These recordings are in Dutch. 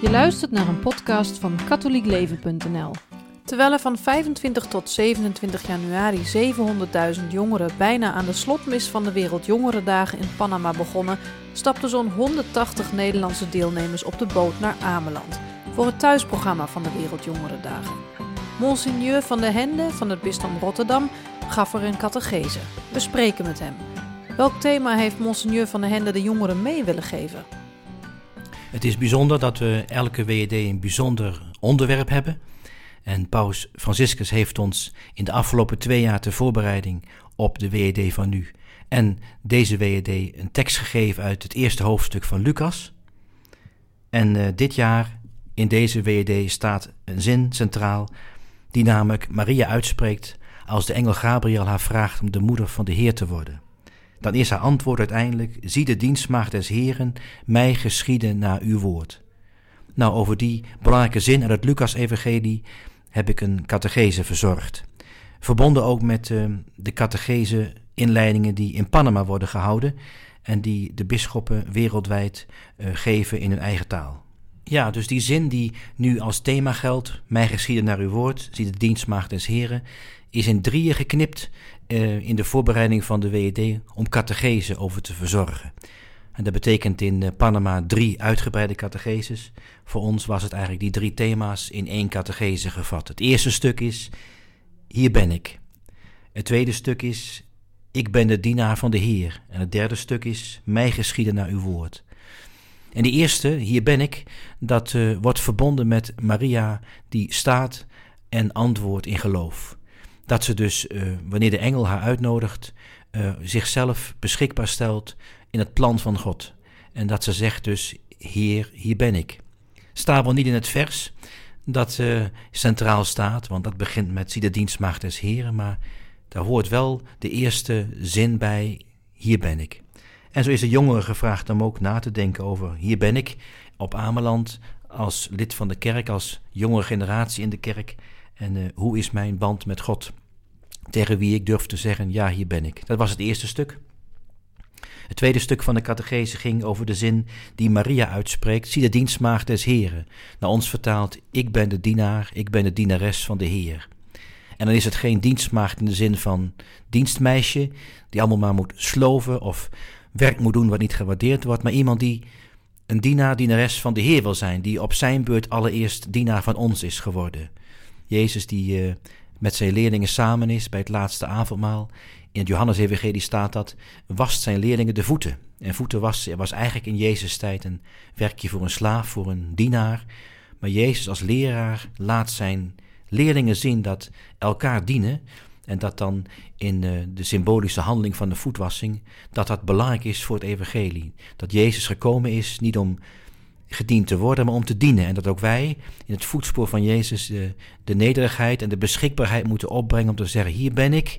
Je luistert naar een podcast van katholiekleven.nl. Terwijl er van 25 tot 27 januari 700.000 jongeren bijna aan de slotmis van de Wereldjongerendagen in Panama begonnen, stapten zo'n 180 Nederlandse deelnemers op de boot naar Ameland voor het thuisprogramma van de Wereldjongerendagen. Monseigneur van de Hende van het bisdom Rotterdam gaf er een catechese. We spreken met hem. Welk thema heeft Monseigneur van de Hende de jongeren mee willen geven? Het is bijzonder dat we elke WED een bijzonder onderwerp hebben. En Paus Franciscus heeft ons in de afgelopen twee jaar ter voorbereiding op de WED van nu en deze WED een tekst gegeven uit het eerste hoofdstuk van Lucas. En uh, dit jaar in deze WED staat een zin centraal die namelijk Maria uitspreekt als de engel Gabriel haar vraagt om de moeder van de Heer te worden. Dan is haar antwoord uiteindelijk: Zie de dienstmaagd des Heren, mij geschieden naar uw woord. Nou, over die belangrijke zin uit het Lucas-evangelie heb ik een catechese verzorgd. Verbonden ook met uh, de catechese inleidingen die in Panama worden gehouden en die de bisschoppen wereldwijd uh, geven in hun eigen taal. Ja, dus die zin die nu als thema geldt, mij geschieden naar uw woord, zie de dienstmaagd des Heren, is in drieën geknipt uh, in de voorbereiding van de WED om catechese over te verzorgen. En dat betekent in uh, Panama drie uitgebreide catecheses. Voor ons was het eigenlijk die drie thema's in één catechese gevat. Het eerste stuk is, hier ben ik. Het tweede stuk is, ik ben de dienaar van de Heer. En het derde stuk is, mij geschieden naar uw woord. En die eerste, hier ben ik, dat uh, wordt verbonden met Maria die staat en antwoordt in geloof. Dat ze dus, uh, wanneer de engel haar uitnodigt, uh, zichzelf beschikbaar stelt in het plan van God. En dat ze zegt dus, Heer, hier ben ik. Staat wel niet in het vers dat centraal staat, want dat begint met zie de dienstmacht des Heren, maar daar hoort wel de eerste zin bij, hier ben ik. En zo is de jongere gevraagd om ook na te denken over, hier ben ik op Ameland als lid van de kerk, als jongere generatie in de kerk. En uh, hoe is mijn band met God? Tegen wie ik durf te zeggen, ja, hier ben ik. Dat was het eerste stuk. Het tweede stuk van de catechese ging over de zin die Maria uitspreekt: Zie de dienstmaagd des Heren. Naar ons vertaald: Ik ben de dienaar, ik ben de dienares van de Heer. En dan is het geen dienstmaagd in de zin van dienstmeisje, die allemaal maar moet sloven of werk moet doen wat niet gewaardeerd wordt, maar iemand die een dienaar, dienares van de Heer wil zijn, die op zijn beurt allereerst dienaar van ons is geworden. Jezus die uh, met zijn leerlingen samen is bij het laatste avondmaal. In het Johannes-evangelie staat dat, wast zijn leerlingen de voeten. En voeten was, was eigenlijk in Jezus' tijd een werkje voor een slaaf, voor een dienaar. Maar Jezus als leraar laat zijn leerlingen zien dat elkaar dienen, en dat dan in uh, de symbolische handeling van de voetwassing, dat dat belangrijk is voor het evangelie. Dat Jezus gekomen is niet om gediend te worden, maar om te dienen. En dat ook wij in het voetspoor van Jezus de, de nederigheid en de beschikbaarheid moeten opbrengen om te zeggen, hier ben ik,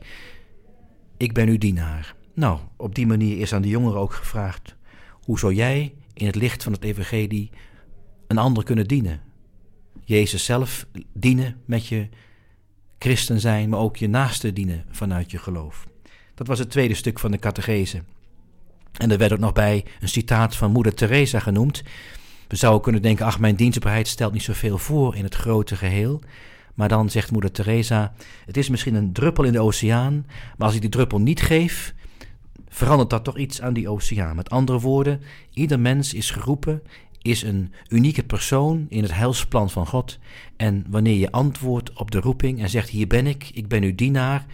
ik ben uw dienaar. Nou, op die manier is aan de jongeren ook gevraagd, hoe zou jij in het licht van het evangelie een ander kunnen dienen? Jezus zelf dienen met je christen zijn, maar ook je naaste dienen vanuit je geloof. Dat was het tweede stuk van de catechese. En er werd ook nog bij een citaat van moeder Teresa genoemd. We zouden kunnen denken, ach, mijn dienstbaarheid stelt niet zoveel voor in het grote geheel. Maar dan zegt moeder Teresa, het is misschien een druppel in de oceaan, maar als ik die druppel niet geef, verandert dat toch iets aan die oceaan. Met andere woorden, ieder mens is geroepen is een unieke persoon in het heilsplan van God. En wanneer je antwoordt op de roeping en zegt: Hier ben ik, ik ben uw dienaar,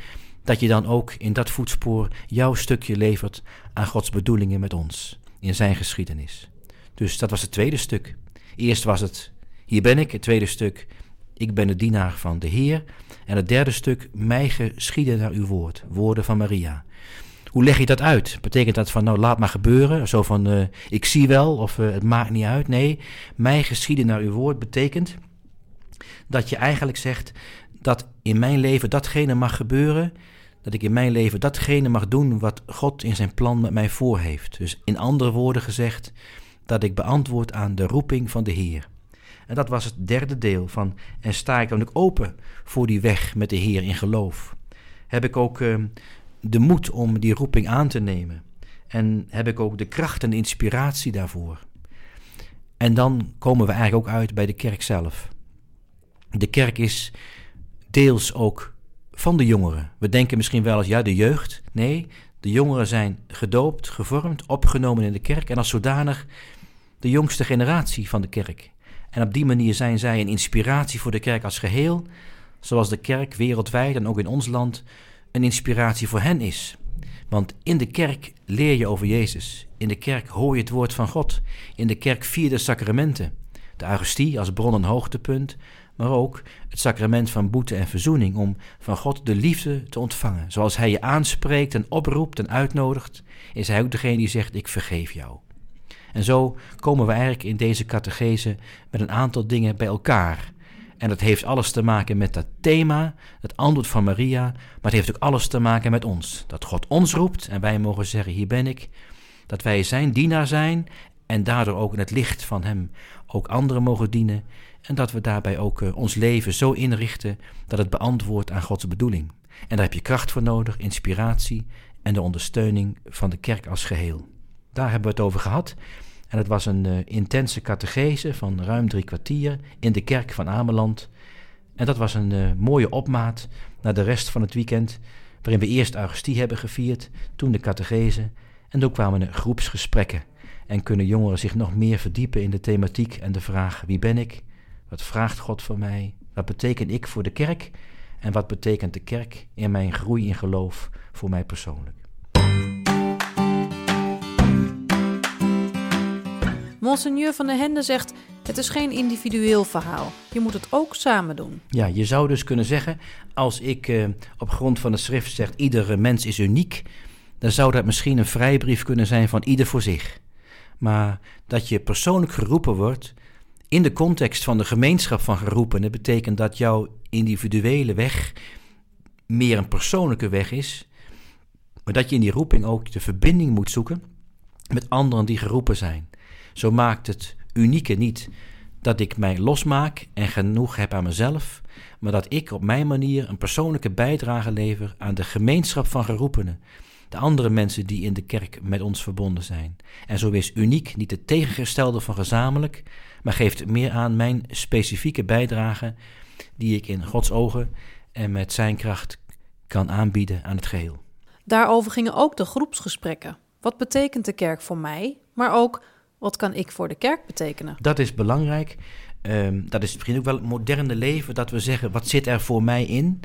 dat je dan ook in dat voetspoor jouw stukje levert aan Gods bedoelingen met ons, in zijn geschiedenis. Dus dat was het tweede stuk. Eerst was het: Hier ben ik. Het tweede stuk: Ik ben de dienaar van de Heer. En het derde stuk: Mij geschieden naar uw woord, woorden van Maria. Hoe leg je dat uit? Betekent dat van, nou laat maar gebeuren, zo van, uh, ik zie wel of uh, het maakt niet uit? Nee, mij geschieden naar uw woord betekent dat je eigenlijk zegt dat in mijn leven datgene mag gebeuren, dat ik in mijn leven datgene mag doen wat God in zijn plan met mij voor heeft. Dus in andere woorden gezegd, dat ik beantwoord aan de roeping van de Heer. En dat was het derde deel van, en sta ik dan ook open voor die weg met de Heer in geloof. Heb ik ook uh, de moed om die roeping aan te nemen. En heb ik ook de kracht en de inspiratie daarvoor. En dan komen we eigenlijk ook uit bij de kerk zelf. De kerk is deels ook van de jongeren. We denken misschien wel eens, ja, de jeugd. Nee, de jongeren zijn gedoopt, gevormd, opgenomen in de kerk en als zodanig de jongste generatie van de kerk. En op die manier zijn zij een inspiratie voor de kerk als geheel, zoals de kerk wereldwijd en ook in ons land een inspiratie voor hen is. Want in de kerk leer je over Jezus. In de kerk hoor je het woord van God. In de kerk vier de sacramenten. De Eucharistie als bron en hoogtepunt, maar ook het sacrament van boete en verzoening om van God de liefde te ontvangen. Zoals Hij je aanspreekt en oproept en uitnodigt, is Hij ook degene die zegt: Ik vergeef jou. En zo komen we eigenlijk in deze catechese met een aantal dingen bij elkaar. En dat heeft alles te maken met dat thema, het antwoord van Maria, maar het heeft ook alles te maken met ons. Dat God ons roept en wij mogen zeggen: Hier ben ik. Dat wij zijn dienaar zijn en daardoor ook in het licht van Hem ook anderen mogen dienen. En dat we daarbij ook uh, ons leven zo inrichten dat het beantwoordt aan Gods bedoeling. En daar heb je kracht voor nodig, inspiratie en de ondersteuning van de kerk als geheel. Daar hebben we het over gehad. En het was een uh, intense catechese van ruim drie kwartier in de kerk van Ameland. En dat was een uh, mooie opmaat naar de rest van het weekend, waarin we eerst Augustie hebben gevierd, toen de catechese en toen kwamen er groepsgesprekken. En kunnen jongeren zich nog meer verdiepen in de thematiek en de vraag: wie ben ik? Wat vraagt God van mij? Wat betekent ik voor de kerk? En wat betekent de kerk in mijn groei in geloof voor mij persoonlijk? Monseigneur van der Hende zegt: Het is geen individueel verhaal. Je moet het ook samen doen. Ja, je zou dus kunnen zeggen: als ik eh, op grond van de schrift zeg: iedere mens is uniek, dan zou dat misschien een vrijbrief kunnen zijn van ieder voor zich. Maar dat je persoonlijk geroepen wordt in de context van de gemeenschap van geroepenen, betekent dat jouw individuele weg meer een persoonlijke weg is, maar dat je in die roeping ook de verbinding moet zoeken met anderen die geroepen zijn. Zo maakt het unieke niet dat ik mij losmaak en genoeg heb aan mezelf, maar dat ik op mijn manier een persoonlijke bijdrage lever aan de gemeenschap van geroepenen, de andere mensen die in de kerk met ons verbonden zijn. En zo is uniek niet het tegengestelde van gezamenlijk, maar geeft meer aan mijn specifieke bijdrage die ik in Gods ogen en met zijn kracht kan aanbieden aan het geheel. Daarover gingen ook de groepsgesprekken. Wat betekent de kerk voor mij, maar ook wat kan ik voor de kerk betekenen? Dat is belangrijk. Ehm, dat is misschien ook wel het moderne leven, dat we zeggen, wat zit er voor mij in?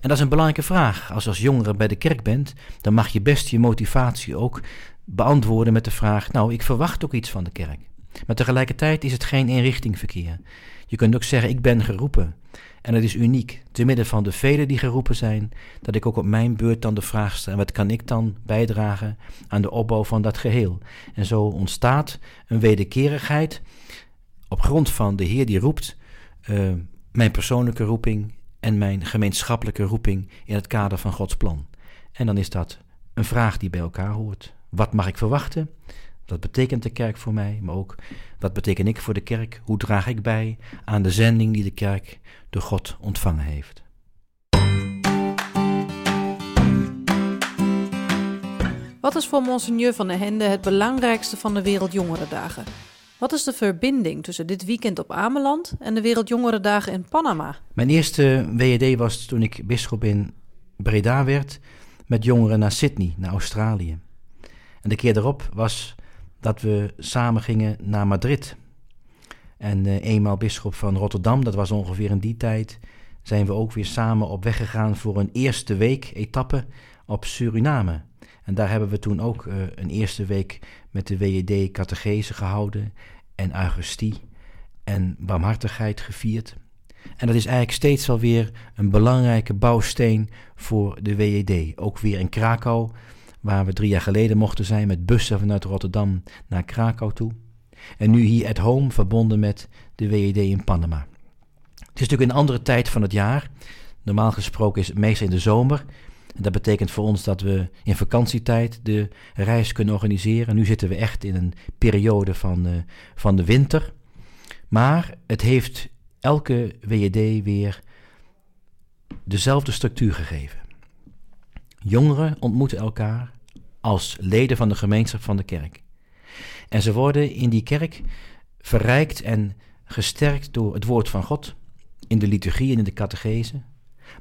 En dat is een belangrijke vraag. Als je als jongere bij de kerk bent, dan mag je best je motivatie ook beantwoorden met de vraag, nou, ik verwacht ook iets van de kerk. Maar tegelijkertijd is het geen eenrichtingverkeer. Je kunt ook zeggen, ik ben geroepen. En het is uniek, te midden van de velen die geroepen zijn, dat ik ook op mijn beurt dan de vraag stel: wat kan ik dan bijdragen aan de opbouw van dat geheel? En zo ontstaat een wederkerigheid op grond van de Heer die roept, uh, mijn persoonlijke roeping en mijn gemeenschappelijke roeping in het kader van Gods plan. En dan is dat een vraag die bij elkaar hoort. Wat mag ik verwachten? Wat betekent de kerk voor mij? Maar ook wat beteken ik voor de kerk? Hoe draag ik bij aan de zending die de kerk door God ontvangen heeft? Wat is voor Monseigneur van der Hende het belangrijkste van de Wereldjongerendagen? Wat is de verbinding tussen dit weekend op Ameland en de Wereldjongerendagen in Panama? Mijn eerste WED was toen ik bisschop in Breda werd met jongeren naar Sydney, naar Australië. En de keer erop was dat we samen gingen naar Madrid. En uh, eenmaal bisschop van Rotterdam, dat was ongeveer in die tijd, zijn we ook weer samen op weg gegaan voor een eerste week etappe op Suriname. En daar hebben we toen ook uh, een eerste week met de WED catechese gehouden en Augustie en barmhartigheid gevierd. En dat is eigenlijk steeds wel weer een belangrijke bouwsteen voor de WED. Ook weer in Krakau waar we drie jaar geleden mochten zijn met bussen vanuit Rotterdam naar Krakau toe. En nu hier at home verbonden met de WED in Panama. Het is natuurlijk een andere tijd van het jaar. Normaal gesproken is het meestal in de zomer. En dat betekent voor ons dat we in vakantietijd de reis kunnen organiseren. Nu zitten we echt in een periode van, uh, van de winter. Maar het heeft elke WED weer dezelfde structuur gegeven. Jongeren ontmoeten elkaar als leden van de gemeenschap van de kerk. En ze worden in die kerk verrijkt en gesterkt door het woord van God, in de liturgie en in de catechese,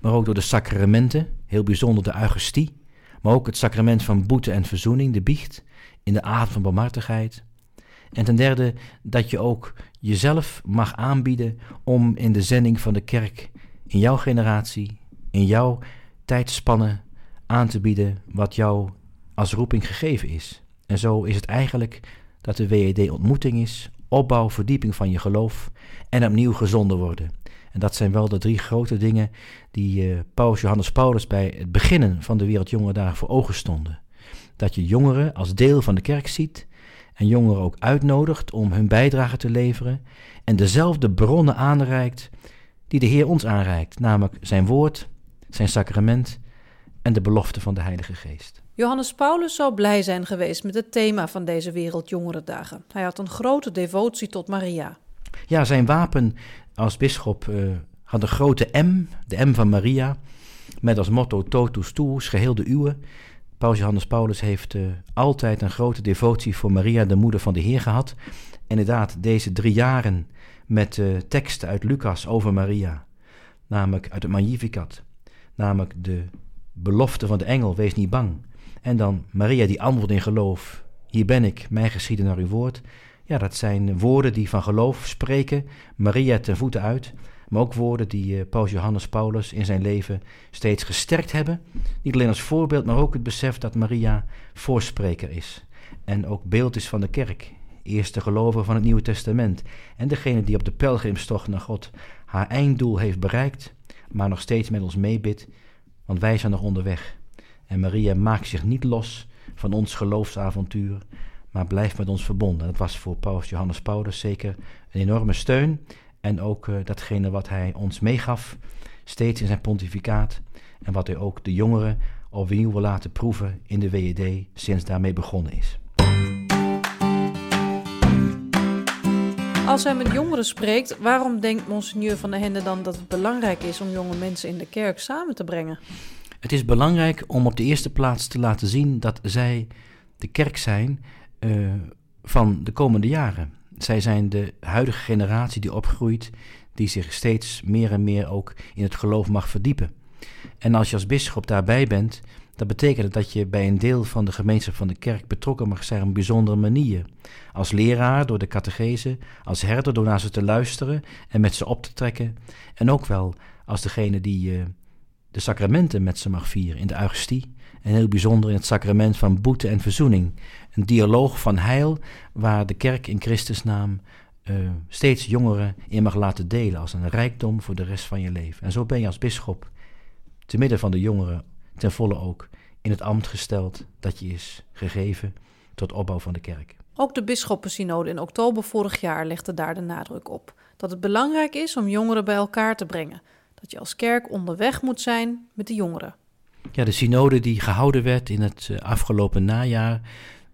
maar ook door de sacramenten, heel bijzonder de Eucharistie, maar ook het sacrament van boete en verzoening, de biecht, in de avond van barmhartigheid. En ten derde dat je ook jezelf mag aanbieden om in de zending van de kerk, in jouw generatie, in jouw tijdspannen aan te bieden wat jou als roeping gegeven is. En zo is het eigenlijk dat de WED ontmoeting is, opbouw, verdieping van je geloof en opnieuw gezonden worden. En dat zijn wel de drie grote dingen die uh, Paus Johannes Paulus bij het beginnen van de Wereldjongerendagen voor ogen stonden. Dat je jongeren als deel van de kerk ziet en jongeren ook uitnodigt om hun bijdrage te leveren en dezelfde bronnen aanreikt die de Heer ons aanreikt, namelijk zijn woord, zijn sacrament en de belofte van de Heilige Geest. Johannes Paulus zou blij zijn geweest met het thema van deze Wereldjongerendagen. Hij had een grote devotie tot Maria. Ja, zijn wapen als bisschop uh, had een grote M, de M van Maria, met als motto totus tuus, geheel de uwe. Paus Johannes Paulus heeft uh, altijd een grote devotie voor Maria, de moeder van de Heer, gehad. Inderdaad, deze drie jaren met uh, teksten uit Lucas over Maria, namelijk uit het Magnificat, namelijk de belofte van de engel, wees niet bang. En dan Maria die antwoordt in geloof, hier ben ik, mij geschieden naar uw woord. Ja, dat zijn woorden die van geloof spreken, Maria ten voeten uit, maar ook woorden die uh, Paus Johannes Paulus in zijn leven steeds gesterkt hebben. Niet alleen als voorbeeld, maar ook het besef dat Maria voorspreker is en ook beeld is van de kerk, eerste gelovige van het Nieuwe Testament en degene die op de pelgrimstocht naar God haar einddoel heeft bereikt, maar nog steeds met ons meebidt, want wij zijn nog onderweg. En Maria maakt zich niet los van ons geloofsavontuur, maar blijft met ons verbonden. Dat was voor Paus Johannes Paulus zeker een enorme steun. En ook uh, datgene wat hij ons meegaf, steeds in zijn pontificaat. En wat hij ook de jongeren opnieuw wil laten proeven in de WED sinds daarmee begonnen is. Als hij met jongeren spreekt, waarom denkt Monseigneur van der Hende dan dat het belangrijk is om jonge mensen in de kerk samen te brengen? Het is belangrijk om op de eerste plaats te laten zien dat zij de kerk zijn uh, van de komende jaren. Zij zijn de huidige generatie die opgroeit, die zich steeds meer en meer ook in het geloof mag verdiepen. En als je als bisschop daarbij bent, dat betekent dat je bij een deel van de gemeenschap van de kerk betrokken mag zijn op een bijzondere manier. Als leraar door de catechese, als herder door naar ze te luisteren en met ze op te trekken. En ook wel als degene die uh, de sacramenten met ze mag vieren in de Eucharistie. En heel bijzonder in het sacrament van boete en verzoening. Een dialoog van heil waar de kerk in Christus naam uh, steeds jongeren in mag laten delen als een rijkdom voor de rest van je leven. En zo ben je als bisschop te midden van de jongeren ten volle ook in het ambt gesteld dat je is gegeven tot opbouw van de kerk. Ook de bisschoppensynode in oktober vorig jaar legde daar de nadruk op. Dat het belangrijk is om jongeren bij elkaar te brengen. Dat je als kerk onderweg moet zijn met de jongeren. Ja, de synode die gehouden werd in het eh, afgelopen najaar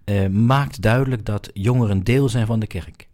eh, maakt duidelijk dat jongeren deel zijn van de kerk.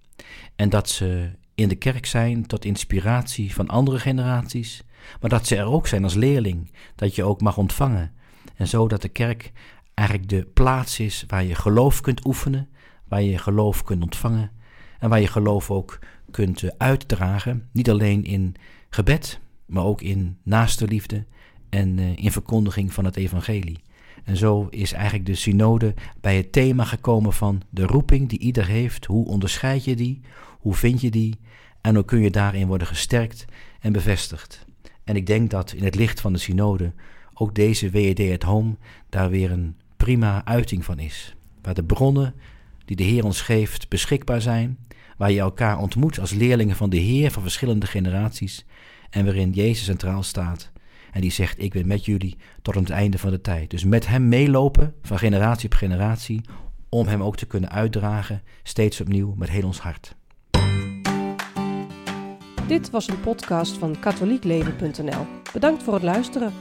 En dat ze in de kerk zijn tot inspiratie van andere generaties, maar dat ze er ook zijn als leerling, dat je ook mag ontvangen. En zo dat de kerk eigenlijk de plaats is waar je geloof kunt oefenen, waar je geloof kunt ontvangen en waar je geloof ook kunt eh, uitdragen, niet alleen in gebed, maar ook in naaste liefde en uh, in verkondiging van het evangelie. En zo is eigenlijk de synode bij het thema gekomen van de roeping die ieder heeft. Hoe onderscheid je die? Hoe vind je die? En hoe kun je daarin worden gesterkt en bevestigd? En ik denk dat in het licht van de synode ook deze WED at Home daar weer een prima uiting van is. Waar de bronnen die de Heer ons geeft beschikbaar zijn, waar je elkaar ontmoet als leerlingen van de Heer van verschillende generaties en waarin Jezus centraal staat en die zegt: Ik ben met jullie tot aan het einde van de tijd. Dus met hem meelopen van generatie op generatie, om hem ook te kunnen uitdragen, steeds opnieuw met heel ons hart. Dit was een podcast van katholiekleven.nl. Bedankt voor het luisteren.